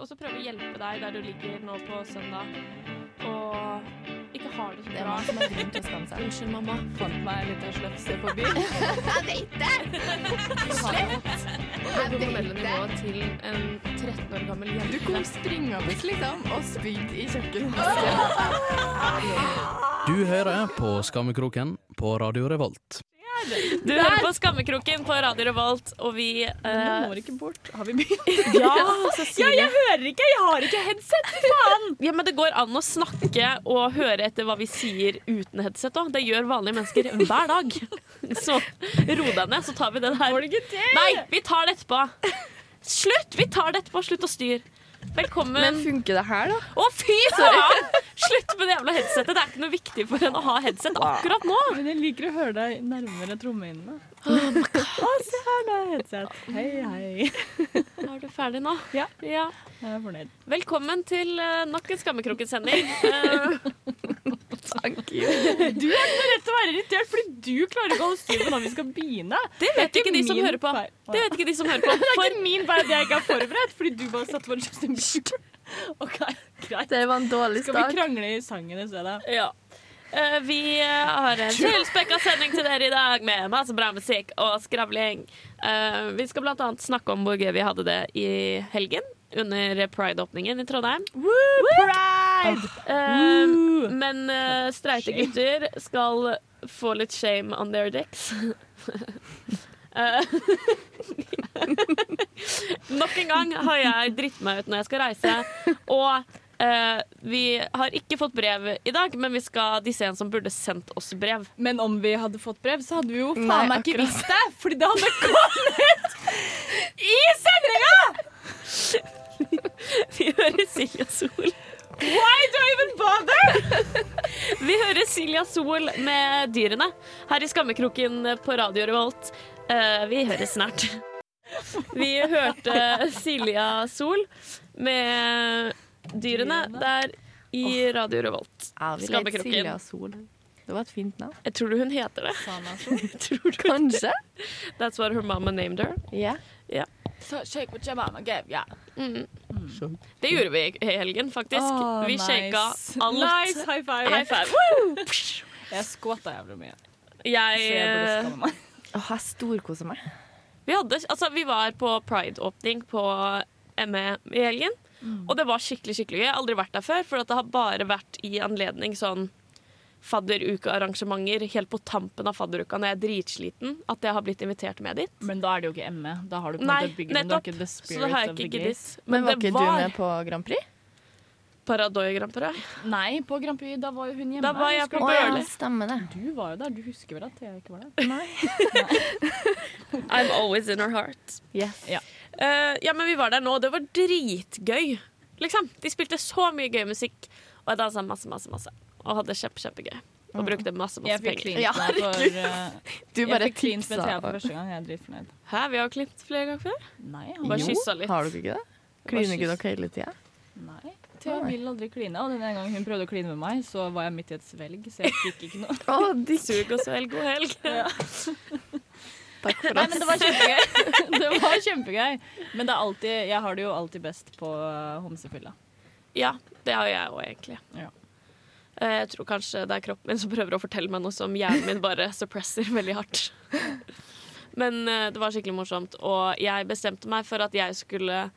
skal også prøve å hjelpe deg der du ligger nå på søndag og ikke har det så Det er bra. som har grunn til å skamme seg. Unnskyld, mamma. Fant meg litt av slefse på byen. Jeg vet det! Jeg vet nivået til en 13 år gammel jente. Du kom springende liksom og spydd i kjøkkenvasken. Du hører på Skammekroken på Radio Revolt. Du hører på Skammekroken på Radio Revolt, og vi Den eh, når ikke bort. Har vi begynt? Ja, Ja, jeg hører ikke! Jeg har ikke headset! Faen! Ja, men det går an å snakke og høre etter hva vi sier uten headset òg. Det gjør vanlige mennesker hver dag. Så ro deg ned, så tar vi det der. Ikke til? Nei, vi tar det etterpå. Slutt! Vi tar det etterpå. Slutt å styre. Velkommen. Men funker det her, da? Å, fy faen! Slutt med det jævla headsetet. Det er ikke noe viktig for en å ha headset akkurat nå. Men jeg liker å høre deg nærmere trommehinnene. Å, se her, da er headset. Hei, hei. Er du ferdig nå? Ja. ja. Jeg er fornøyd. Velkommen til eh, nok en Skammekroken-sending. Thank you. Du har ikke noe rett til å være irritert, fordi du klarer ikke å holde styr på når vi skal begynne. det vet ikke de som hører på. Det vet ikke de som hører på. Det er ikke min feil at jeg ikke er forberedt, fordi du bare satte på Justin Bieber. OK, greit. Det var en dårlig start. Skal vi krangle i sangen i stedet? Ja. Uh, vi eh, har en tilspekka sending til dere i dag med masse bra musikk og skravling. Uh, vi skal blant annet snakke om hvor gøy vi hadde det i helgen under Pride-åpningen i Trondheim. Pride! Eh, men uh, streite gutter skal få litt shame on their dicks. uh, Nok en gang har jeg dritt meg ut når jeg skal reise, og uh, vi har ikke fått brev i dag, men vi skal disse en som burde sendt oss brev. Men om vi hadde fått brev, så hadde vi jo faen meg ikke visst det! Fordi det hadde kommet i sendinga! Vi hører Silja Sol. Why do I even bother? Vi hører Silja Sol med Dyrene her i Skammekroken på Radio Revolt. Eh, vi høres snart. Vi hørte Silja Sol med Dyrene der i Radio Revolt. Skammekroken. Det var et fint navn. Jeg tror du hun heter det. Tror Kanskje? That's what her mama named her. Ja. So shake what your mama gave, yeah. Mm. Det gjorde vi i helgen, faktisk. Oh, vi nice. shaka alt. Nice, high five. High five. Jeg skvatta jævlig mye. Jeg, Så jeg burde eh, skamme meg. Åh, jeg storkoser meg. vi, hadde, altså, vi var på Pride-åpning på ME i helgen. Og det var skikkelig skikkelig gøy. Jeg har aldri vært der før, for det har bare vært i anledning sånn fadderukearrangementer helt på tampen av fadderuka når jeg er dritsliten, at jeg har blitt invitert med dit. Men da er det jo ikke ME. Da har du på en Nei, måte bygget, men du har nettopp. ikke the Så spirit det har jeg of the giddet. Men var ikke du med på Grand Prix? Paradoy Grand Prix. Nei, på Grand Prix, da var jo hun hjemme. Da var jeg på Å ja, stemmer det. Du var jo der. Du husker vel at jeg ikke var der? Nei. I'm always in her heart. Yes. Ja. Uh, ja, men vi var der nå, og det var dritgøy. Liksom. De spilte så mye gøy musikk, og jeg dansa masse, masse, masse. Og hadde kjempe, kjempegøy. Og brukte masse, masse Jeg penger. klint Ja, for uh, Du Jeg fikk klint med. Thea for første gang. Jeg er dritfornøyd. Hæ, vi har klint flere ganger før. Nei, Bare han, kyssa litt. Har dere ikke det? Bare Kliner ikke dere hele tida? nei. Thea vil aldri kline. Og den ene gangen hun prøvde å kline med meg, så var jeg midt i et svelg, så jeg fikk ikke noe. Å, de Sug og svelg, god helg. Takk for Nei, oss. men det var kjempegøy. det var kjempegøy. Men det er alltid, jeg har det jo alltid best på uh, homsefylla. Ja, det har jeg òg, egentlig. Ja. Eh, Jeg tror kanskje det er kroppen min som prøver å fortelle meg noe som hjernen min bare suppresser veldig hardt. Men eh, det var skikkelig morsomt, og jeg bestemte meg for at jeg skulle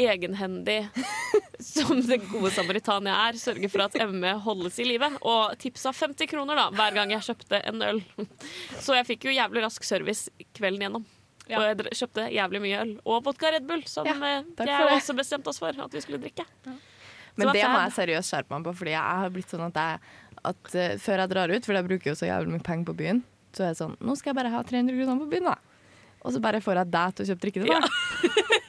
egenhendig, som den gode samaritan jeg er, sørge for at ME holdes i live. Og tipsa 50 kroner da, hver gang jeg kjøpte en øl. Så jeg fikk jo jævlig rask service kvelden gjennom. Ja. Og jeg kjøpte jævlig mye øl. Og vodka Red Bull, som Ja, eh, jeg også bestemte oss for at vi skulle drikke. Men det må jeg- seriøst skjerpe meg på, Fordi jeg har blitt sånn at jeg at, uh, Før jeg drar ut, for jeg bruker jo så jævlig mye penger på byen, så er jeg sånn Nå skal jeg bare ha 300 kroner på byen, da. Og så bare får jeg deg til å kjøpe drikke til meg.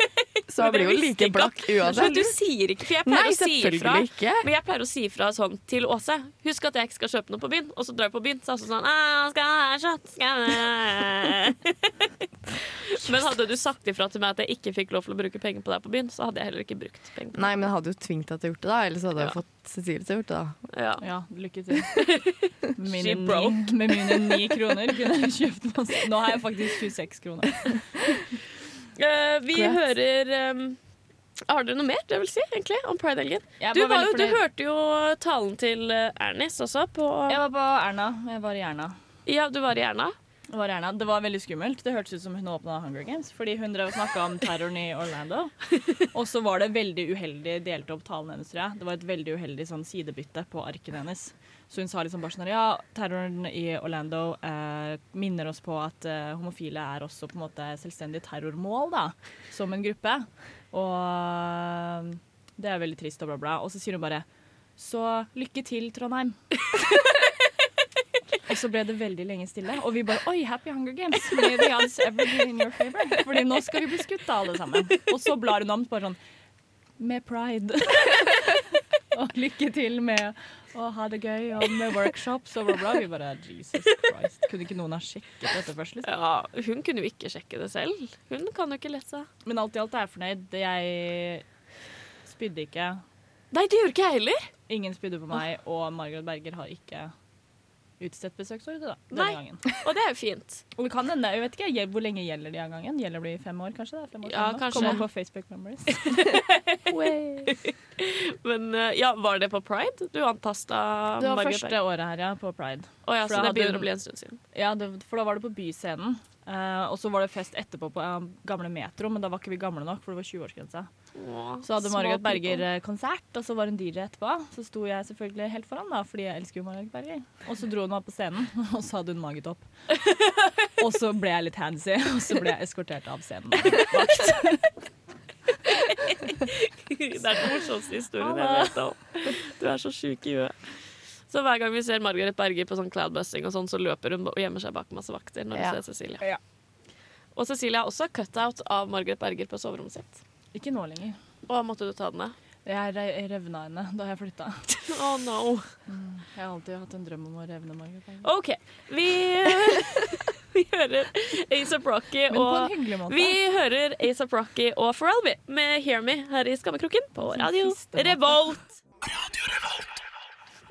Så jeg blir jo like blakk Men uansett. du sier ikke, for jeg pleier Nei, å si ifra. Men jeg pleier å si ifra sånn til Åse. Husk at jeg ikke skal kjøpe noe på byen. Og så drar jeg på byen, så er sånn «Ah, skal jeg ha shot, skal jeg Men hadde du sagt ifra til meg at jeg ikke fikk lov til å bruke penger på deg på byen, så hadde jeg heller ikke brukt penger. Nei, men jeg hadde jo tvingt deg til å gjort det, da. Ellers hadde jeg Ja. fått Cecilie til å gjort det, da. Ja. Ja, lykke til. Mine She broke. ni, med mine ni kroner kunne jeg kjøpt masse. Nå har jeg faktisk 26 kroner. Eh, vi Congrats. hører um, Har dere noe mer det vil si, egentlig, om Pride-helgen? Du, du hørte jo talen til eh, Ernis også på Jeg var på Erna. Jeg var i Erna. Ja, du var i Erna. Det var, Erna. det var veldig skummelt. Det hørtes ut som hun åpna Hunger Games. Fordi hun drev og snakka om terroren i Orlando. Og så var det veldig uheldig delte opp talen hennes, tror jeg. Det var et veldig uheldig sånn sidebytte på arkene hennes. Så hun sa liksom bare sånn Ja, terroren i Orlando eh, minner oss på at eh, homofile er også på en måte selvstendig terrormål, da. Som en gruppe. Og eh, det er veldig trist og bla, bla. Og så sier hun bare Så lykke til, Trondheim. Og så ble det veldig lenge stille, og vi bare Oi, happy Hunger Games! May the odds ever in your favor. Fordi nå skal vi bli skutt av alle sammen. Og så blar hun om bare sånn Med pride. og lykke til med å ha det gøy, og med workshops og bla, bla. Vi bare Jesus Christ. Kunne ikke noen ha sjekket dette først, liksom? Ja, hun kunne jo ikke sjekke det selv. Hun kan jo ikke lese. Men alt i alt er jeg fornøyd. Jeg spydde ikke. Nei, det gjorde ikke jeg heller. Ingen spydde på meg, og Margaret Berger har ikke utstedt besøksordre da, denne Nei. gangen. Og det er jo fint. Og det kan hende, jeg vet ikke hvor lenge gjelder de av gangen. Gjelder de i fem år, kanskje? Det er fem år Ja, fem kanskje. Kommer på Facebook Memories. Men eh, ja, var det på Pride? Du antasta Det var Margaret første året her, ja, på Pride. Oh, ja, for så det begynner å bli en stund siden. Ja, det, for da var det på Byscenen. Uh, og så var det fest etterpå på uh, gamle Metro, men da var ikke vi gamle nok, for det var 20-årsgrense. Åh, Så hadde Margaret Berger eh, konsert, og så var hun DJ etterpå. Så sto jeg selvfølgelig helt foran, da, fordi jeg elsker jo Margaret Berger. Og så dro hun meg på scenen, og så hadde hun magetopp. og så ble jeg litt handsy, og så ble jeg eskortert av scenen. Vakt. Det er den morsomste historien jeg vet om. Du er så sjuk i huet. Så hver gang vi ser Margaret Berger på sånn cloudbusting, og sånn, så løper hun og gjemmer seg bak masse vakter når Ja. vi ser Cecilie. Ja. Og Cecilie har også cutout av Margaret Berger på soverommet sitt. Ikke nå lenger. Og måtte du ta den ned? Jeg re- revna henne da jeg flytta. Oh no. Jeg har alltid hatt en drøm om å revne Margaret Berger. OK. Vi, vi hører ASAP Rocky Men på en og hyggelig måte. vi hører ASAP Rocky og Pharrell med Hear Me her i Skammekroken på Radio fistemåte. Revolt.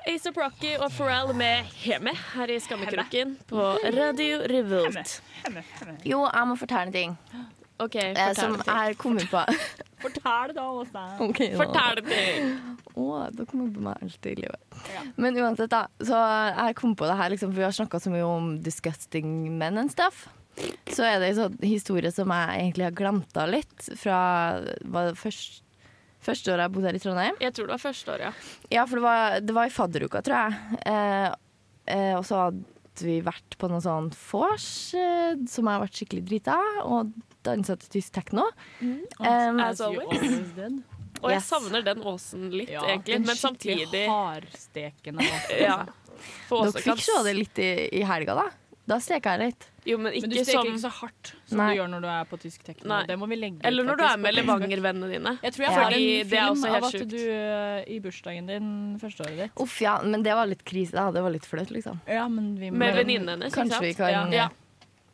ASAP Rocky og Pharrell med Hear Me her i Skammekroken på Radio Revolt. Jo, jeg må fortelle en ting OK, eh, som jeg har jeg kom på. Fortell da, Åse. Okay. Fortell det. Å, da kommer på meg alltid i livet. Ja. Men uansett, da. Så jeg kom på det her, liksom, for vi har snakka så mye om disgusting men and stuff. Så er det en sånn historie som jeg egentlig har glemt av litt, fra var det først, første året jeg bodde her i Trondheim. Jeg tror det var første året, ja. Ja, for det var, det var i fadderuka, tror jeg. Eh, eh, og så hadde vi vært på noe sånn vors eh, som jeg har vært skikkelig drita og dansa til tysk tekno. Um, As always. Og jeg Yes. savner den åsen litt, Ja, egentlig. den Men skikkelig samtidig Hardstekende. ja. Dere fikk kan- se det litt i, i helga, da. Da steka jeg litt. Jo, men ikke Men du steker som ikke så hardt som Nei. du gjør når du er på tysk tekno. Det må vi legge Eller når du er med Levanger-vennene dine. Jeg tror jeg Ja. har en film av at du eh, i bursdagen din første året ditt Uff, ja, men det var litt krise, da. Det var litt flaut, liksom. Ja, men vi må Med Men venninnene hennes. Kanskje vi kan Ja. eh, Ja.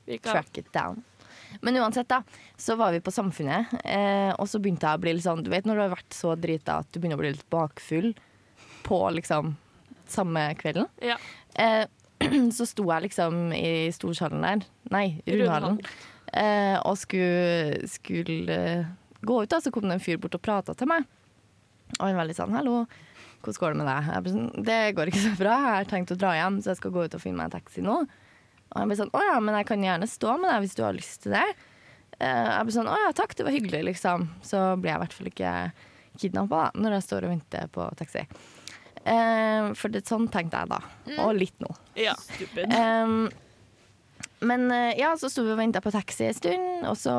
Vi kan. track it down. Men uansett, da, så var vi på Samfunnet, eh, og så begynte jeg å bli litt sånn Du vet når du har vært så drita at du begynner å bli litt bakfull på liksom samme kvelden? Ja. Eh, så sto jeg liksom i storsalen der, nei, rundhallen, eh, og skulle, skulle eh, gå ut, da, så kom det en fyr bort og prata til meg. Og han var litt sånn 'hallo, hvordan går det med deg?' Jeg ble sånn, 'Det går ikke så bra, jeg har tenkt å dra hjem, så jeg skal gå ut og finne meg en taxi nå'. Og han ble sånn 'Å ja, men jeg kan gjerne stå med deg hvis du har lyst til det'. Eh, jeg ble sånn 'Å ja, takk, det var hyggelig', liksom. Så ble jeg i hvert fall ikke kidnappa når jeg står og venter på taxi. Eh, for det, sånn tenkte jeg da. Og litt nå. Ja. Stupid. Um, men eh, ja, så sto vi og venta på taxi en stund, og så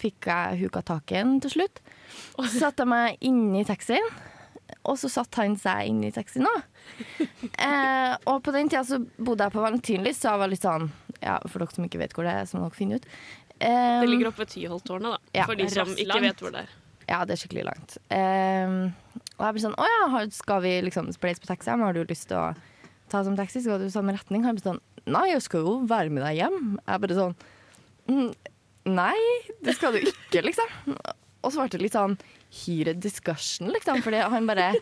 fikk jeg huka tak i den til slutt. Så satte jeg meg inni taxien, og så satte han seg inn i taxien òg. Eh, og på den tida så bodde jeg på Valentinlyst, så jeg var litt sånn Ja, for dere som ikke vet hvor det er, så må dere finne ut. Eh, Det ligger oppe ved Tyholttårnet, da. Ja. For de som ikke langt. vet hvor det er. Ja, det er skikkelig langt. Eh, og jeg blir sånn Å ja, skal vi liksom spleise på taxi? Har du lyst til å ta som taxi? Skal du i samme retning? Han blir sånn Nei, jeg skal jo være med deg hjem. Jeg bare sånn «Mm, Nei, det skal du ikke, liksom. Og så ble det litt sånn heated discussion, liksom, fordi han bare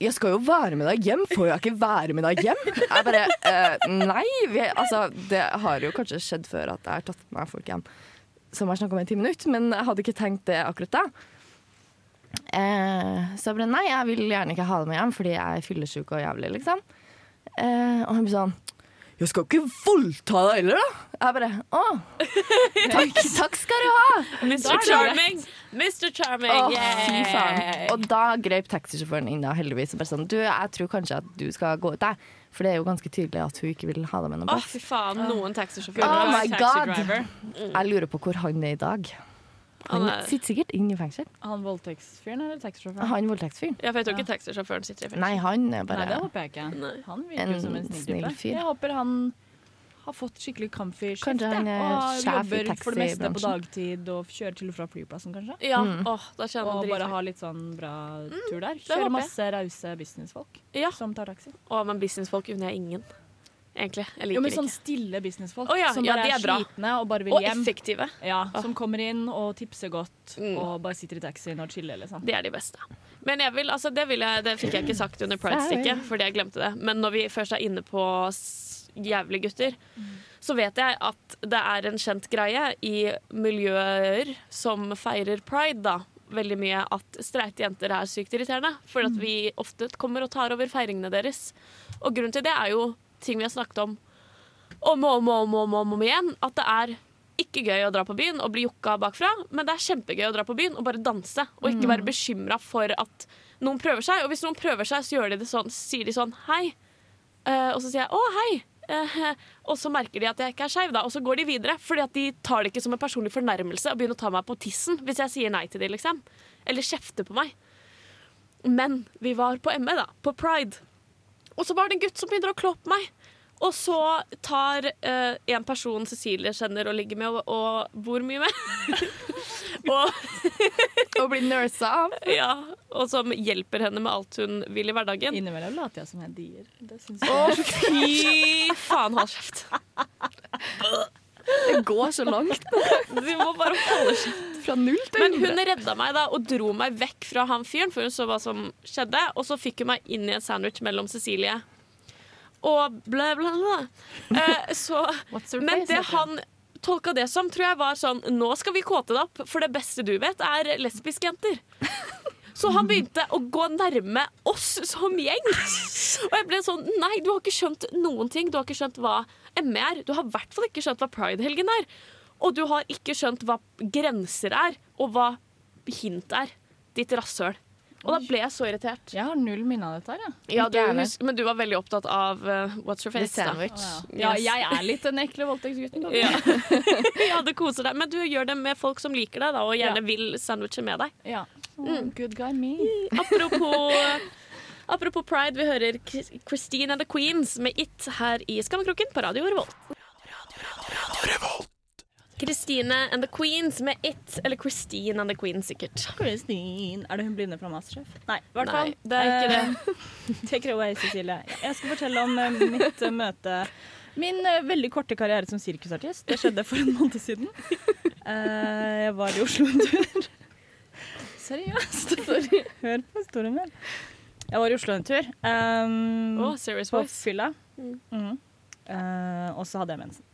jeg skal jo være med deg hjem, får jeg ikke være med deg hjem? Jeg bare eh, Nei. Vi, altså, det har jo kanskje skjedd før at jeg har tatt med folk hjem som har snakka med i ti minutter, men jeg hadde ikke tenkt det akkurat da. Eh, så jeg bare nei, jeg vil gjerne ikke ha det med hjem fordi jeg er fyllesyk og jævlig, liksom. Eh, og han blir sånn Jeg skal ikke voldta deg heller, da! Jeg bare Å, takk, takk skal du ha! Mr. Charming! Mr. Charming! Å, fy faen. Og da grep taxisjåføren inn, da, heldigvis. Og bare sånn Du, jeg tror kanskje at du skal gå ut, jeg. For det er jo ganske tydelig at hun ikke vil ha deg med noe Å, plass. fy faen. Noen taxisjåfører. Oh my god! Jeg lurer på hvor han er i dag. Han Han er- sitter sikkert inne i fengsel. Han voldtektsfyren eller taxisjåføren? Han voldtektsfyren. Ja, for jeg tror ikke taxisjåføren sitter i fengsel. Nei, han er Nei, det bare håper jeg ikke. Nei. Han virker En som en snill, fyr. Jeg håper han har fått skikkelig comfy skift. Kanskje han ja, er og sjef i jobber for det meste på dagtid og kjører til og fra flyplassen, kanskje. Ja, Mm. oh, da kjenner Og jeg bare ha litt sånn bra tur der. Kjører masse rause businessfolk Ja. som tar taxi. Å, men businessfolk unner jeg ingen. Egentlig. Jeg liker Jo, men sånn stille businessfolk oh, ja, som bare ja, er, er slitne og bare vil Og hjem. effektive. Ja. Som kommer inn og tipser godt Mm. og bare sitter i taxien og chiller, liksom. Det er de beste. Men jeg vil, altså, det, vil jeg, det fikk jeg ikke sagt under Pride-stikket, fordi jeg glemte det. Men når vi først er inne på jævlige gutter, så vet jeg at det er en kjent greie i miljøer som feirer pride, da. Veldig mye at streite jenter er sykt irriterende. For at vi ofte kommer og tar over feiringene deres. Og grunnen til det er jo ting vi har snakket om om og om og om, om, om, om igjen. At det er ikke gøy å dra på byen og bli jokka bakfra, men det er kjempegøy å dra på byen og bare danse. Og ikke være bekymra for at noen prøver seg. Og hvis noen prøver seg, så de det sånn, sier de sånn hei. Uh, og så sier jeg å, hei. Uh, og så merker de at jeg ikke er skeiv, og så går de videre. Fordi at de tar det ikke som en personlig fornærmelse og begynner å ta meg på tissen hvis jeg sier nei til dem, liksom. Eller kjefter på meg. Men vi var på ME, da. På Pride. Og så var det en gutt som begynner å klå på meg. Og så tar eh, en person Cecilie kjenner og ligger med og, og bor mye med. og, og, blir nursa av. ja, og som hjelper henne med alt hun vil i hverdagen. Innimellom later jeg som jeg er dier. Å, fy faen, hold kjeft. Det går så langt. Du må bare holde kjeft. Fra null til Men hun redda meg da og dro meg vekk fra han fyren, for hun så hva som skjedde. Og så fikk hun meg inn i en sandwich mellom Cecilie og bla, bla, bla. Eh, så, men det han tolka det som, tror jeg var sånn Nå skal vi kåte det opp, for det beste du vet, er lesbiske jenter. Så han begynte å gå nærme oss som gjeng. Og jeg ble sånn Nei, du har ikke skjønt noen ting. Du har ikke skjønt hva ME er. Du har i hvert fall ikke skjønt hva Pride-helgen er. Og du har ikke skjønt hva grenser er, og hva hint er. Ditt rasshøl. Og da ble jeg så irritert. Jeg har null minne av dette her, ja. Ja, du, men du var veldig opptatt av uh, What's Your The Face. da. sandwich. Ja, Yes. jeg er litt den ekle voldtektsgutten. Ja. ja, det koser deg. Men du gjør det med folk som liker deg, da, og gjerne Ja. vil sandwiche med deg. Ja. Oh, good guy me. Apropos, apropos pride, vi hører Christine and the Queens med It her i Skammekroken på Radio Revolt. Christine and the Queens med It, eller Christine and the Queens sikkert. Christine. Er det hun blinde fra Masterchef? Nei, i hvert Nei, fall. det er ikke det. Take it away, Cecilie. Jeg skal fortelle om eh, mitt eh, møte Min eh, veldig korte karriere som sirkusartist. Det skjedde for en måned siden. Eh, jeg var i Oslo en tur. Seriøst. Hør på historien min. Jeg var i Oslo en tur. Um, oh, serious på voice. fylla. Mm. Mm. Uh, og så hadde jeg mensen.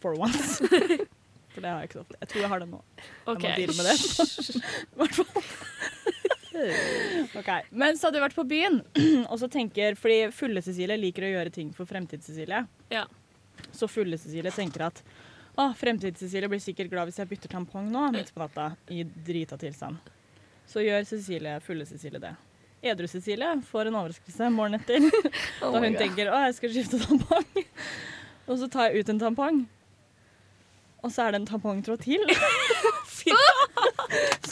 For once. For det har jeg ikke så ofte. Jeg tror jeg har det nå. Okay. Jeg må deale med det. I hvert fall. Ok, Men så hadde vi vært på byen, og så tenker Fordi fulle Cecilie liker å gjøre ting for fremtids-Cecilie. Ja. Så fulle Cecilie tenker at å, fremtids-Cecilie blir sikkert glad hvis jeg bytter tampong nå midt på natta i drita tilstand. Så gjør Cecilie, fulle Cecilie det. Edru Cecilie får en overraskelse morgenen etter Oh da hun God. tenker å, jeg skal skifte tampong. Og så tar jeg ut en tampong, og så er det en tampongtråd til.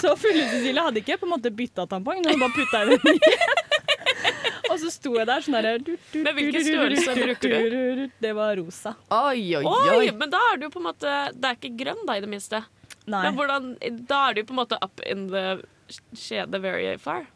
så fulle Cecilie hadde ikke på en måte bytta tampong, hun bare putta i den nye. Og så sto jeg der sånn derre Men hvilken størrelse bruker du? Det var rosa. Oi, oi, Oi, oi. men da er du på en måte Det er ikke grønn, da, i det minste. Nei. Men hvordan, da er du på en måte up in the skjede very far.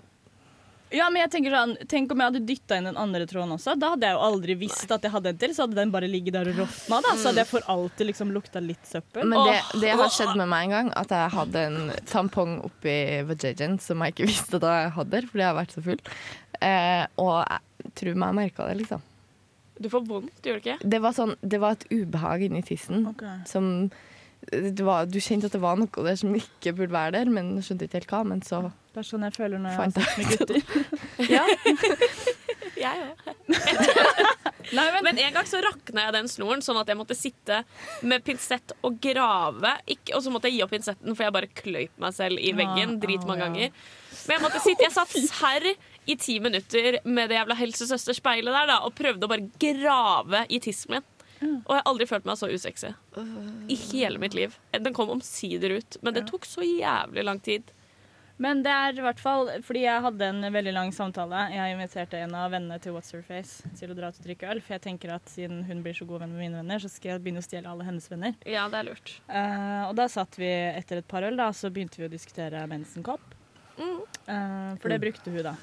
Ja, men jeg tenker sånn Tenk om jeg hadde dytta inn den andre tråden også. Da hadde jeg jo aldri visst at jeg hadde en til. Så hadde den bare ligget der og råtna. da Så hadde jeg for alltid liksom lukta litt søppel. Men det, det har skjedd med meg en gang, at jeg hadde en tampong oppi vajajen som jeg ikke visste da jeg hadde fordi jeg har vært så full. Eh, og jeg tror meg jeg merka det, liksom. Du får vondt, gjør du ikke? Det var, sånn, det var et ubehag inni tissen okay. som var, Du kjente at det var noe der som ikke burde være der, men skjønte ikke helt hva. Men så Det er sånn jeg føler når jeg har sex med gutter. Ja. Jeg òg. Nei, men, Men en gang så rakna jeg den snoren, sånn at jeg måtte sitte med pinsett og grave. Ikke, og så måtte jeg gi opp pinsetten, for jeg bare kløyp meg selv i veggen Ah, dritmange ah, ja. ganger. Men jeg måtte sitte, jeg satt serr i ti minutter med det jævla helsesøsterspeilet der da, og prøvde å bare grave i tissen min. Og jeg har aldri følt meg så usexy i hele mitt liv. Den kom omsider ut, men det tok så jævlig lang tid. men det er i hvert fall fordi jeg hadde en veldig lang samtale. Jeg inviterte en av vennene til What's Her Face til å dra ut og drikke øl. For jeg tenker at siden hun blir så god venn med mine venner, så skal jeg begynne å stjele alle hennes venner. Ja, det er lurt. Uh, og da satt vi etter et par øl, da, så begynte vi å diskutere mensenkopp. Mm. Uh, for det brukte hun, da.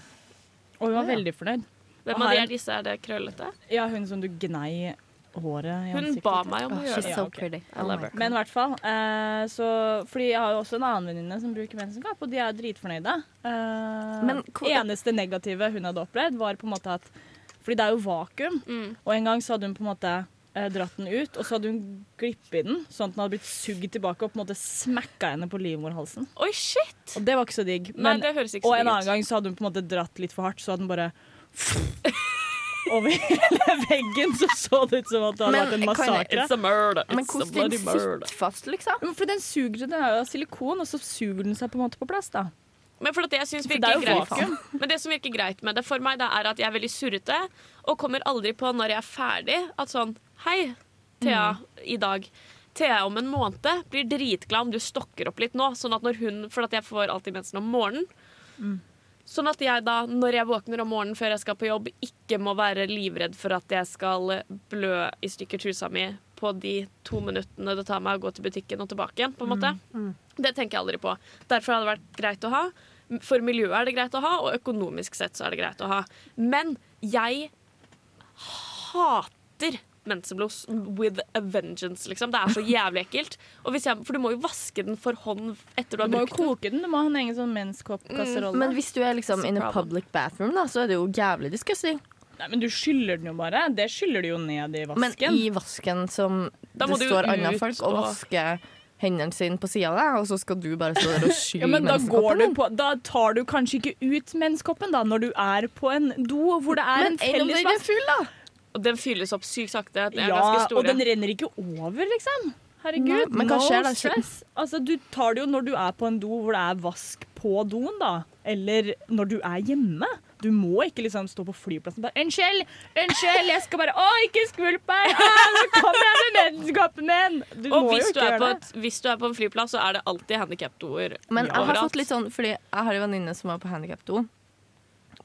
Og hun var veldig fornøyd. Hvem av de er disse? Er det krøllete? Ja, hun som du gnei håret i Hun ansiktet. ba meg om å Oh, gjøre det. So pretty. Oh. Men i hvert fall. Uh, så, fordi jeg har jo også en annen venninne som bruker mensenkopp, og de er dritfornøyde. Uh, Men eneste negative hun hadde opplevd, var på en måte at Fordi det er jo vakuum, Mm. og en gang så hadde hun på en måte uh, dratt den ut, og så hadde hun glippet i den, sånn at den hadde blitt sugd tilbake og på en måte smakka henne på livmorhalsen. Oi, shit! Og det var ikke så digg. Nei, Men, det høres ikke og en annen gang så hadde hun på en måte dratt litt for hardt, så hadde den bare over hele veggen så så det ut som at det hadde Men vært en massakre. It's a murder. Men hvordan den sitter fast, liksom? Men For den suger den er jo av silikon, og så suger den seg på en måte på plass. da Men for at det jeg synes For det er greit. Men det som virker greit med det for meg, det er at jeg er veldig surrete og kommer aldri på når jeg er ferdig, at sånn Hei, Thea, Mm. i dag. Thea om en måned blir dritglad om du stokker opp litt nå, sånn at når hun For at jeg får alltid mensen om morgenen. Mm. Sånn at jeg da, når jeg våkner om morgenen før jeg skal på jobb, ikke må være livredd for at jeg skal blø i stykker trusa mi på de to minuttene det tar meg å gå til butikken og tilbake igjen. på en måte. Det tenker jeg aldri på. Derfor har det vært greit å ha. For miljøet er det greit å ha, og økonomisk sett så er det greit å ha. Men jeg hater mensenblod with a vengeance, liksom. Det er så jævlig ekkelt. Og hvis jeg, for du må jo vaske den for hånd etter du Du har må jo koke den. Du må ha en egen sånn menskoppkasserolle. Men hvis du er liksom in a public bathroom, da, så er det jo jævlig disgusting. Nei, men du skyller den jo bare. Det skyller du jo ned i vasken. Men i vasken som det står andre folk og og- vasker hendene sine på sida av deg, og så skal du bare stå der og sky ja, men da, går du på, da tar du kanskje ikke ut menskoppen da, når du er på en do hvor det er Men en enn om felles den er vask. full, da? Og den fylles opp sykt sakte. Det er Ja, ganske og den renner ikke over, liksom. Herregud, Nei, men hva no skjer da? stress. Altså, du tar det jo når du er på en do hvor det er vask på doen, da. Eller når du er hjemme. Du må ikke liksom stå på flyplassen og bare 'Unnskyld, unnskyld, jeg skal bare Å, ikke skvulp meg! Å, nå kommer jeg med medlemskapen min!' Du og må jo ikke er på gjøre det. et, hvis du er på en flyplass, så er det alltid handikapdoer. Men jeg har fått litt sånn, fordi jeg har en venninne som var på handikapdo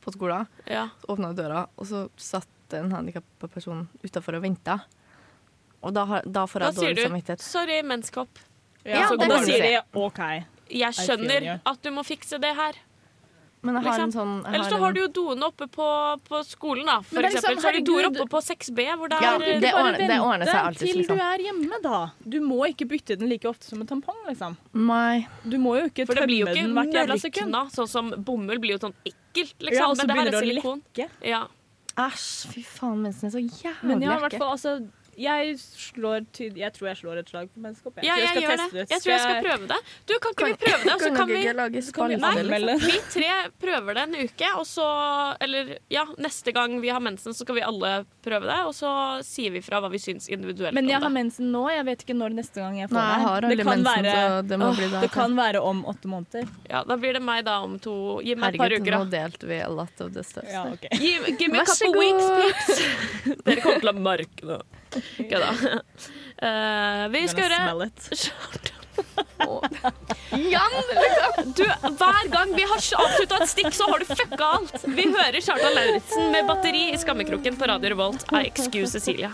på skolen. Ja. Åpna døra, og så satt en handikappa person utafor og venta. Og da, har, da får Da jeg sier dårlig du samvittighet. 'sorry, menneskehopp'. Ja, ja, og da det sier de. OK. Jeg skjønner at du må fikse det her. Men jeg har Liksom. en sånn jeg Eller så en- har du jo doene oppe på, på skolen, da. For er eksempel. liksom, så har du doer oppe på 6B, hvor det Ja, er det ordner- det ordner seg alltid, Til liksom. du er hjemme, da. Du må ikke bytte den like ofte som en tampong, liksom. Nei. Du må jo ikke For det blir jo ikke mørkna, sånn som bomull blir jo sånn ekkelt, liksom. Ja, og så det begynner er det å silikon. lekke. Ja. Æsj, fy faen, mensen er så jævlig Men ja, i hvert fall, altså Jeg slår ty Jeg tror jeg slår et slag på menneskehopp. ja, jeg, gjør teste det. Jeg tror jeg skal prøve det. Du, kan ikke vi prøve det, og så Kan kan vi kan vi nei, liksom? Vi tre prøver det en uke, og så Eller ja, neste gang vi har mensen, så skal vi alle prøve det, og så sier vi fra hva vi syns individuelt Men jeg har mensen nå. Jeg vet ikke når neste gang jeg får Nei, jeg har det. Det kan, mensen, være, det må Åh, bli det kan være om åtte måneder. Ja, da blir det meg da om to Gi meg et par uker, da. nå delte vi a lot of the stuff. Ja, okay. give, give me a couple weeks, please. Dere kommer til å merke det. Kødda. Uh, vi skal høre gjøre smell it. Jan! Du, Hver gang vi har avslutta et stikk, så har du fucka alt. Vi hører Kjartan Lauritzen med batteri i skammekroken på Radio Revolt. I excuse Cecilia.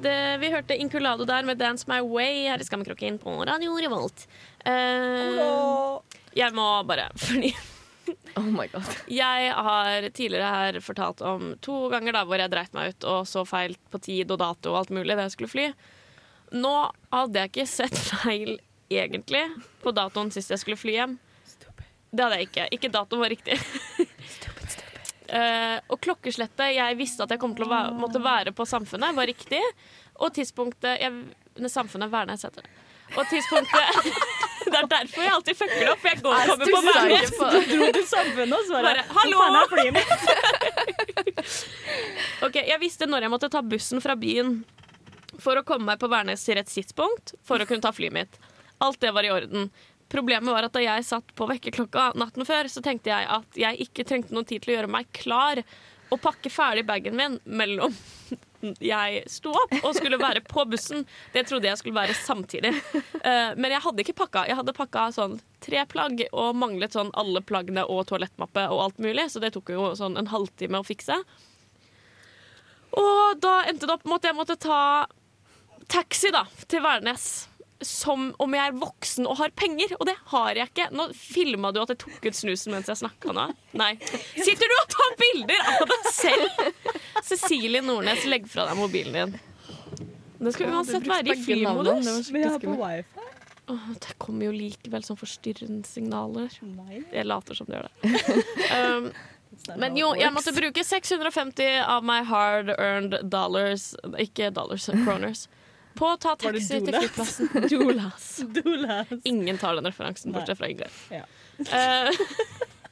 Det, vi hørte Inculado der med 'Dance My Way' her i skammekroken på Radio Revolt. Uh, jeg må bare Fordi Oh my god. jeg har tidligere her fortalt om to ganger da hvor jeg dreit meg ut og så feil på tid og dato og alt mulig da jeg skulle fly. Nå hadde jeg ikke sett feil egentlig på datoen sist jeg skulle fly hjem. Det hadde jeg ikke. Ikke datoen var riktig. Eh, og klokkeslettet jeg visste at jeg kom til å være, måtte være på Samfunnet, var riktig. Og tidspunktet jeg Samfunnet Værnes heter det. Og tidspunktet Det er derfor jeg alltid fucker det opp, for jeg går og kommer på Værnes. Du dro til samfunnet og svarer hallo! Ok, Jeg visste når jeg måtte ta bussen fra byen for å komme meg på Værnes til rett tidspunkt for å kunne ta flyet mitt. Alt det var i orden. Problemet var at da jeg satt på vekkerklokka natten før, så tenkte jeg at jeg ikke trengte noen tid til å gjøre meg klar og pakke ferdig bagen min mellom jeg sto opp og skulle være på bussen. Det trodde jeg skulle være samtidig. Eh, men jeg hadde ikke pakka. Jeg hadde pakka sånn tre plagg og manglet sånn alle plaggene og toalettmappe og alt mulig, så det tok jo sånn en halvtime å fikse. Og da endte det opp med at jeg måtte ta taxi da, til Værnes. Som om jeg er voksen og har penger, og det har jeg ikke. Nå filma du at jeg tok ut snusen mens jeg snakka nå? Nei. Sitter du og tar bilder av deg selv? Cecilie Nordnes, legg fra deg mobilen din. Det skal uansett være i flymodus. Men jeg har på wifi. Åh, det kommer jo likevel sånn forstyrrende signaler. Jeg later som det gjør det. Um, men jo, jeg måtte bruke 650 av my hard earned dollars Ikke dollars, kroners. På å ta taxi til flyplassen. Dollars. Dolas. Ingen tar den referansen, bortsett fra Ingrid. Ja. Eh,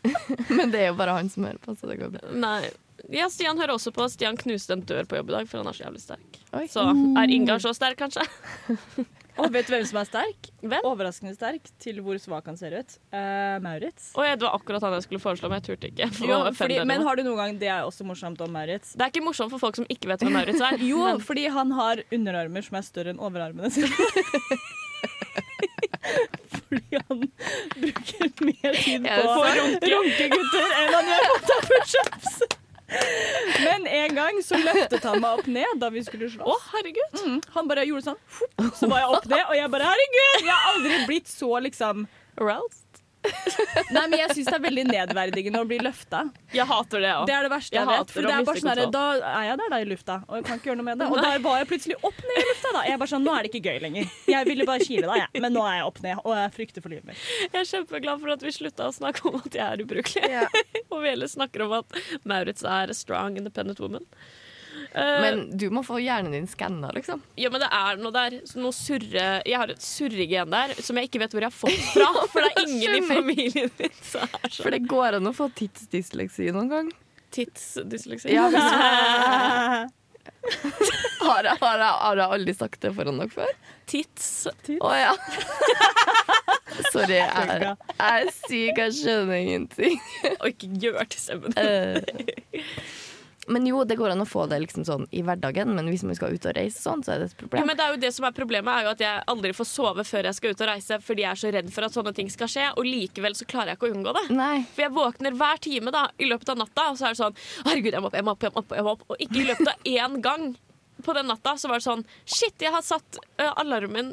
Men det er jo bare han som hører på, så det går bra. nei. Ja, Stian hører også på. Stian knuste en dør på jobb i dag, for han er så jævlig sterk. Oi. Så er Ingar så sterk, kanskje? Og vet du hvem som er sterk? Hvem? Overraskende sterk til hvor svak han ser ut. Uh, Maurits. Og det var akkurat han jeg skulle foreslå, men jeg turte ikke. for Jo, fordi, men har du noen gang Det er også morsomt om Maurits. Det er ikke morsomt for folk som ikke vet hvem Maurits er. Jo, men fordi han har underarmer som er større enn overarmene sine. fordi han bruker mer tid på runkegutter enn han gjør på å ta pushups. Men en gang så løftet han meg opp ned da vi skulle Å, slåss. herregud! Mm, han bare gjorde sånn, så var jeg opp ned, og jeg bare herregud! Jeg har aldri blitt så liksom Aroused? Nei, men jeg syns det er veldig nedverdigende å bli løfta. Jeg hater det òg. Det er det verste Jeg jeg, vet. For det er bare sånn her. Da er jeg der da i lufta, og jeg kan ikke gjøre noe med det. Og da var jeg plutselig opp ned i lufta. da Jeg bare sånn, Nå er det ikke gøy lenger. Jeg ville bare kile deg, jeg. men nå er jeg opp ned, og jeg frykter for livet mitt. Jeg er kjempeglad for at vi slutta å snakke om at jeg er ubrukelig. Yeah. og vi heller snakker om at Maurits er a strong, independent woman. Eh, Men du må få hjernen din skanna, liksom. ja, men det er noe der noe surre Jeg har et surregen der som jeg ikke vet hvor jeg har fått fra. For det er ingen i familien min som er For sånn det går an å få tidsdysleksi noen gang. tidsdysleksi. Ja, hvis har, jeg, har, jeg, har jeg aldri sagt det foran dere før? Tits. Å ja. Sorry, jeg, jeg er syk, jeg skjønner ingenting. Og ikke gjør til stemmen. Men jo, det går an å få det liksom sånn i hverdagen, men hvis man skal ut og reise sånn, så er det et Ja, problem. men det er jo det som er Problemet er jo at jeg aldri får sove før jeg skal ut og reise, fordi jeg er så redd for at sånne ting skal skje, og likevel så klarer jeg ikke å unngå det. Nei. For jeg våkner hver time da, i løpet av natta, og så er det sånn Herregud, jeg må opp, jeg må opp, jeg må opp. Jeg må opp. Og ikke i løpet av én gang på den natta så var det sånn Shit, jeg har satt ø, alarmen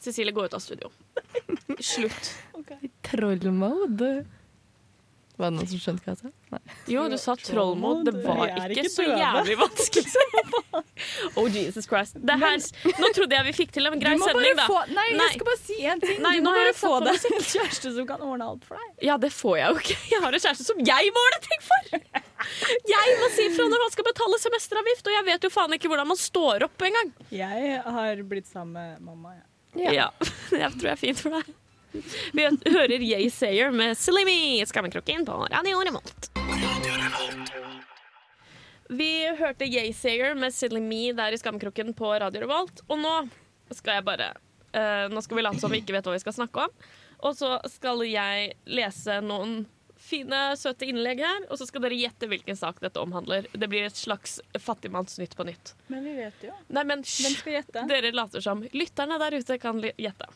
Cecilie, gå ut av studio. Slutt. Trollmode. Var det noen som skjønte hva jeg sa? Nei. Jo, du sa trollmod. Det var ikke ikke så jævlig vanskelig. Oh, Jesus Christ. Det her, nå trodde jeg vi fikk til en grei sending, da. få Nei, Nei. jeg skal bare si en ting. Nei, du må bare få deg en kjæreste som kan ordne alt for deg. Ja, det får jeg jo ikke. Jeg har en kjæreste som jeg må ordne ting for! Jeg må si ifra når han skal betale semesteravgift, og jeg vet jo faen ikke hvordan man står opp engang. Jeg har blitt sammen med mamma. Ja. Ja. Ja. Jeg tror jeg er fint for deg. Vi hører Yay Sayer med Silly Me, Skammekroken på Radio Revolt. Vi hørte Yay Sayer med Silly Me der i Skammekroken på Radio Revolt, og nå skal jeg bare uh, Nå skal vi late som vi ikke vet hva vi skal snakke om, og så skal jeg lese noen fine, søte innlegg her, og så skal dere gjette hvilken sak dette omhandler. Det blir et slags Fattigmannsnytt på nytt. Men vi vet jo. Nei, men Hvem hysj! skal gjette? Dere later som. Lytterne der ute kan gjette.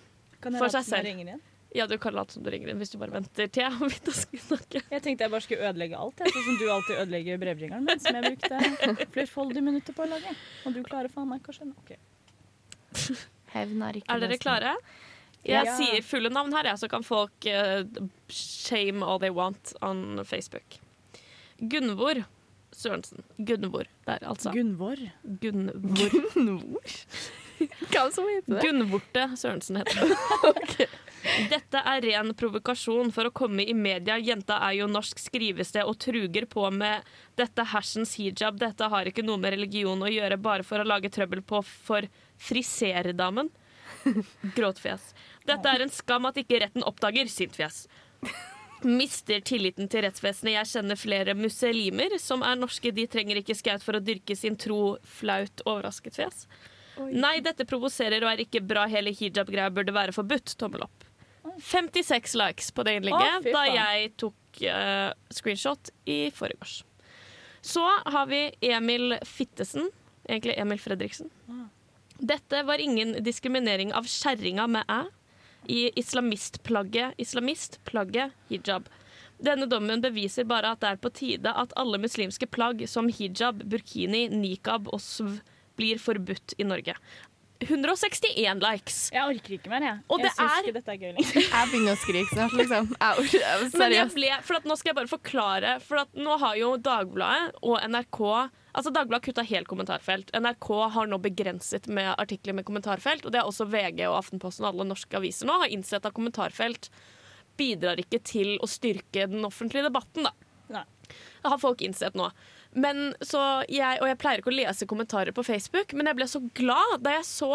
Kan jeg for late seg som jeg selv. Ja, du kan late som du ringer inn hvis du bare venter til jeg har begynt å snakke. Jeg tenkte jeg bare skulle ødelegge alt, jeg, sånn som du alltid ødelegger brevringeren min, som jeg brukte flerfoldige minutter på å lage. Og du klarer faen meg ikke å skjønne. Okay. Hevner ikke Er dere klare? Jeg Ja. sier fulle navn her, jeg, så kan folk uh, shame all they want on Facebook. Gunvor Sørensen. Gunvor der, altså. Gunvor. Gunvor. Nord? Hva som heter det? Gunvorte Sørensen heter det. Dette er ren provokasjon for å komme i media. Jenta er jo norsk skrivested og truger på med dette hersens hijab. Dette har ikke noe med religion å gjøre, bare for å lage trøbbel på for friserdamen. Gråtfjes. Dette er en skam at ikke retten oppdager. Sintfjes. Mister tilliten til rettsvesenet. Jeg kjenner flere muslimer som er norske. De trenger ikke skaut for å dyrke sin tro. Flaut overrasket fjes. Nei, dette provoserer og er ikke bra. Hele hijab-greia burde være forbudt. Tommel opp. 56 likes på det innlegget da jeg tok uh, screenshot i forgårs. Så har vi Emil Fittesen, egentlig Emil Fredriksen. Dette var ingen diskriminering av kjerringa med æ i islamistplagget islamistplagget hijab. Denne dommen beviser bare at det er på tide at alle muslimske plagg som hijab, burkini, nikab og sv blir forbudt i Norge. 161 likes. Jeg orker ikke mer, jeg. Og jeg det syns er- ikke dette er gøy lenger. Jeg begynner å skrike snart, liksom. Seriøst. ble, for at nå skal jeg bare forklare For at nå har jo Dagbladet og NRK Altså Dagbladet kutta helt kommentarfelt. NRK har nå begrenset med artikler med kommentarfelt. Og det er også VG og Aftenposten og alle norske aviser nå har innsett at kommentarfelt bidrar ikke til å styrke den offentlige debatten. da. Nei. Det har folk innsett nå. Men så jeg, og jeg pleier ikke å lese kommentarer på Facebook, men jeg ble så glad da jeg så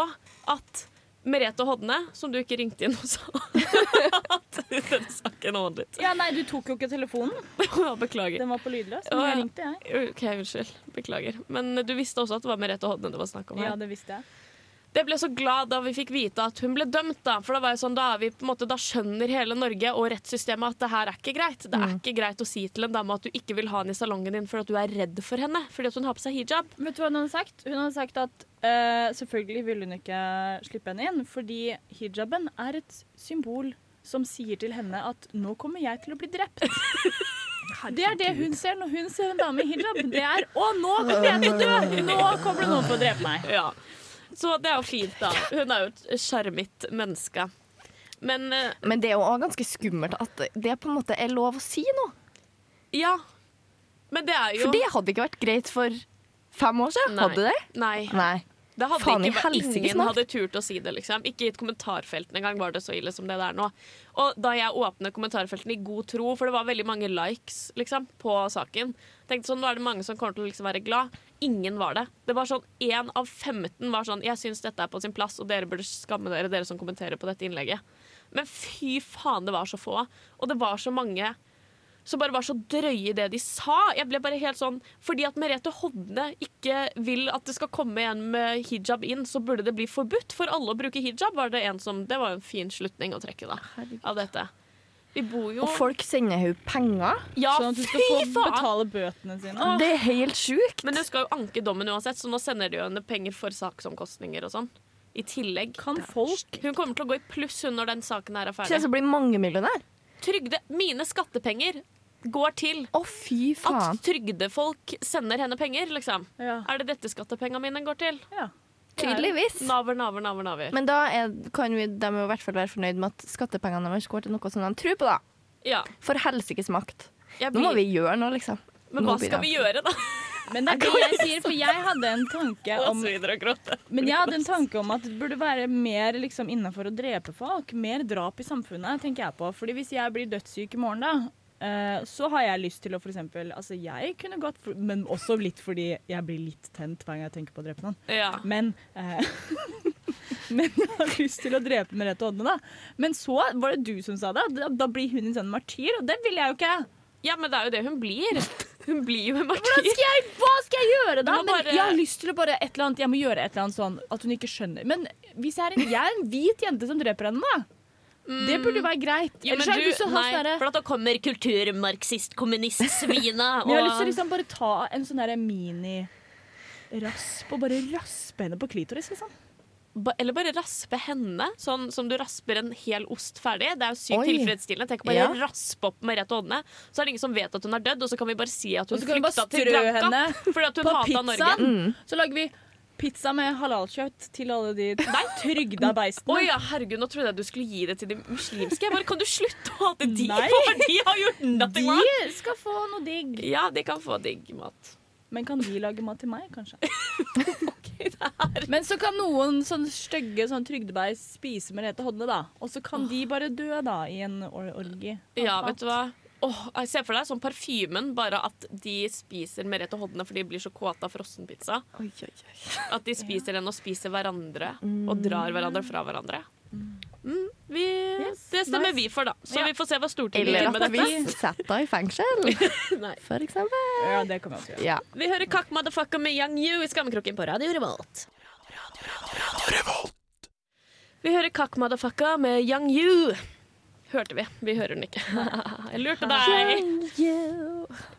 at Merete Hodne, som du ikke ringte inn og sa at denne saken handlet. Ja, nei, du tok jo ikke telefonen. Beklager. Den var på lydløs. Men jeg ringte, jeg. OK, unnskyld. Beklager. Men du visste også at det var Merete Hodne det var snakk om Ja, det visste jeg. Jeg ble så glad da vi fikk vite at hun ble dømt, da. For da var jeg sånn, da, vi på en måte, da skjønner hele Norge og rettssystemet at det her er ikke greit. Det er ikke greit å si til en dame at du ikke vil ha henne i salongen din fordi at du er redd for henne fordi at hun har på seg hijab. Vet du hva hun hadde sagt? Hun hadde sagt at uh, selvfølgelig ville hun ikke slippe henne inn, fordi hijaben er et symbol som sier til henne at 'nå kommer jeg til å bli drept'. Det er det hun ser når hun ser en dame i hijab. Det er 'å, nå kommer jeg til å dø'! Nå kommer det noen for å drepe meg. Ja. Så det er jo fint, da. Hun er jo et sjarmitt menneske. Men eh, Men det er jo også ganske skummelt at det på en måte er lov å si noe. ja. Men det er jo For det hadde ikke vært greit for fem år siden. Nei. Hadde det? Nei. Nei. Det hadde Faen ikke, vært, ingen snart. hadde turt å si det, liksom. Ikke i et kommentarfelt engang var det så ille som det det er nå. Og da jeg åpnet kommentarfeltene i god tro, for det var veldig mange likes liksom, på saken, tenkte sånn, nå er det mange som kommer til å liksom være glad. Ingen var det. Det var sånn, Én av 15 var sånn Jeg syns dette er på sin plass, og dere burde skamme dere, dere som kommenterer på dette innlegget. Men fy faen, det var så få. Og det var så mange som bare var så drøye i det de sa. Jeg ble bare helt sånn Fordi at Merete Hodne ikke vil at det skal komme en med hijab inn, så burde det bli forbudt for alle å bruke hijab, var det en som Det var en fin slutning å trekke, da, av dette. Vi bor jo Og folk sender henne penger. Ja, Sånn at du skal få faen! betale bøtene sine. Det er helt sjukt. Men hun skal jo anke dommen uansett, så nå sender de henne penger for saksomkostninger og sånn. I tillegg. Kan folk Hun kommer til å gå i pluss hun når den saken her er ferdig. til å bli mangemillionær. Trygde, mine skattepenger går til Å, fy faen. at trygdefolk sender henne penger, liksom. Ja. Er det dette skattepengene mine går til? ja. Tydeligvis. Naver, naver, naver, naver. Men da er, kan vi, de i hvert fall være fornøyd med at skattepengene deres går til noe som de tror på, da. Ja, For helsikes makt. Blir... Nå må vi gjøre noe, liksom. Men nå hva skal vi gjøre, da? Men det er det jeg sier, for jeg hadde en tanke om. Men jeg hadde en tanke om at det burde være mer liksom, innenfor å drepe folk. Mer drap i samfunnet, tenker jeg på. Fordi hvis jeg blir dødssyk i morgen, da, eh, så har jeg lyst til å for eksempel Altså, jeg kunne gått for, Men også litt fordi jeg blir litt tent hver gang jeg tenker på å drepe noen. Ja. Men uh, Men jeg har lyst til å drepe Merete Odne, da. Men så var det du som sa det. Da, da blir hun en sånn martyr, og det vil jeg jo ikke. ja, men det er jo det hun blir. Hun blir jo en martyr. skal jeg, hva skal jeg gjøre da? Bare- Jeg har lyst til å bare et eller annet Jeg må gjøre et eller annet sånn at hun ikke skjønner. Men hvis jeg er en, jeg er en hvit jente som dreper henne, da. Det burde være greit. Jo, men til å nei, sånn derre- for at da kommer kulturmarxist-kommunist-svina. Men jeg har lyst til å liksom bare ta en sånn derre mini-rasp og bare raspe henne på klitoris, liksom. Ba- Eller bare raspe henne, sånn som du rasper en hel ost ferdig. Det er jo sykt Oi. tilfredsstillende. Tenk å bare Ja. raspe opp Merete Odne, så er det ingen som vet at hun er dødd, og så kan vi bare si at Og hun så kan vi bare flykta til strø Granca henne fordi at hun på hata Norge. pizzaen. Så lager vi pizza med halalkjøtt til alle de Nei, trygda beistene. Oi, ja, herregud, nå trodde jeg du skulle gi det til de muslimske. Jeg bare, kan du slutte å hate de? Nei. For de har gjort nothing wrong. De skal få noe digg. Ja, de kan få digg mat. Men kan de lage mat til meg, kanskje? Men så kan noen sånne stygge sånn trygdebeis spise Merete Hodne, da. Og så kan de bare dø, da, i en or orgi. Ja, vet du hva? Åh, jeg ser for deg sånn parfymen, bare at de spiser Merete Hodne fordi de blir så kåte av frossenpizza. Oi, oi, oi. At de spiser den og spiser hverandre og drar hverandre fra hverandre. Mm, vi, det stemmer nice. vi for, da. Så Ja. vi får se hva Stortinget gjør med dette. Eller at vi setter henne i fengsel, for eksempel. Ja, det kan vi også gjøre. Ja. Vi hører Kakk Motherfucker med Young You i Skammekroken på Radio Revolt. Vi hører Kakk Motherfucker med Young You. Hørte vi. Vi hører den ikke. Jeg lurte deg.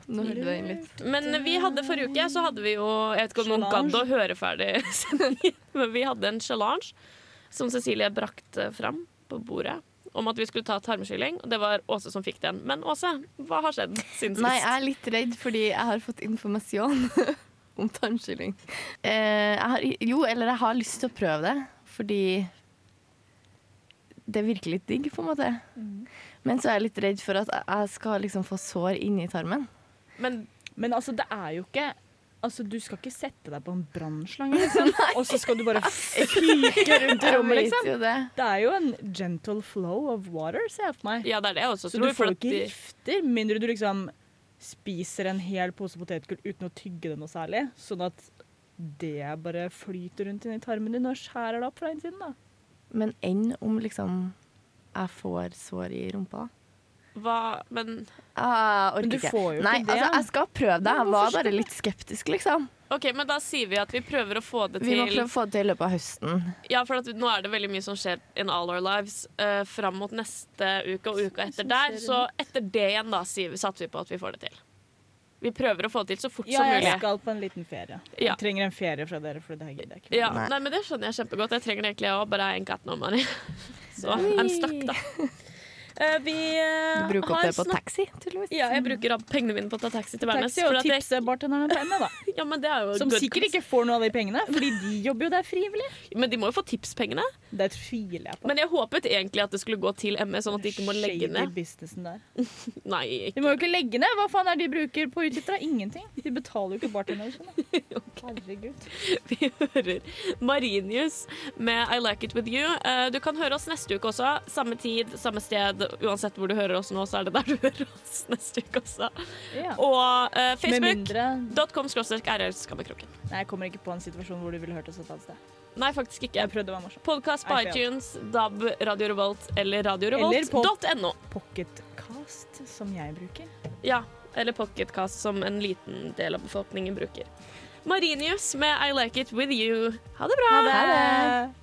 Nå hørte du den litt. Men vi hadde forrige uke så hadde vi jo Jeg vet ikke om noen gadd å høre ferdig sendingen, men vi hadde en challenge som Cecilie brakte fram på bordet. Om at vi skulle ta tarmskylling, og det var Åse som fikk den. Men Åse, hva har skjedd siden sist? Nei, jeg er litt redd fordi jeg har fått informasjon om tarmskylling. Eh, jeg har, jo, eller jeg har lyst til å prøve det, fordi det virker litt digg, på en måte. Men så er jeg litt redd for at jeg skal liksom få sår inni tarmen. Men Men altså, det er jo ikke Altså, Du skal ikke sette deg på en brannslange, liksom. og så skal du bare fyke rundt i rommet, liksom. det. Det er jo en gentle flow of water, ser jeg for meg. ja, det er det jeg også Så tror. du får ikke de- rifter, mindre du liksom spiser en hel pose potetgull uten å tygge det noe særlig. Sånn at det bare flyter rundt inni tarmen din og skjærer det opp fra innsiden. da. Men enn om liksom jeg får sår i rumpa? hva, Men Ah, Men du ikke. får jo Nei, ikke det. altså, jeg skal prøve det. Jeg var bare litt skeptisk, liksom. OK, men da sier vi at vi prøver å få det til Vi må prøve å få det til i løpet av høsten. Ja, for at nå er det veldig mye som skjer in all our lives uh, fram mot neste uke og uka etter der. Så etter det igjen da sier vi, satser vi på at vi får det til. Vi prøver å få det til så fort Ja, som jeg skal på en liten ferie. Ja. Jeg trenger en ferie fra dere, for det her gidder jeg ikke. Ja, Nei. nei, men Det skjønner jeg kjempegodt. Jeg trenger det egentlig òg, bare I ain't got no money. Så I'm stuck, da. Eh, vi eh, Du bruker opp det på taxi, tydeligvis. Ja, jeg bruker pengene mine på å ta taxi til Værnes. Taxi og tipse bartenderne på ME, da. Ja, men det er jo Som sikkert ikke får noe av de pengene, fordi de jobber jo der frivillig. Men de må jo få tipspengene. Det tviler jeg på. Men jeg håpet egentlig at det skulle gå til ME, sånn at de ikke må legge Shady ned. businessen der. Nei, De må jo ikke legge ned. Hva faen er det de bruker på utgifter? Ingenting. De betaler jo ikke bartenderne sine. Herregud. Vi hører Marinius med I Like It With You. Eh, Du kan høre oss neste uke også. Samme tid, samme sted. Uansett hvor du hører oss nå, så er det der du hører oss neste uke også. Ja. Og uh, facebook.com Facebook. mindre .com skråstrek RR Skammekroken. Nei, jeg kommer ikke på en situasjon hvor du ville hørt oss et annet sted. Nei, faktisk ikke. Podkast på iTunes, DAB, Radio Revolt eller radiorevolt.no. Pocketcast, som jeg bruker. Ja, eller Pocketcast, som en liten del av befolkningen bruker. Marinius med I Like It With You. Ha det bra! Ha det!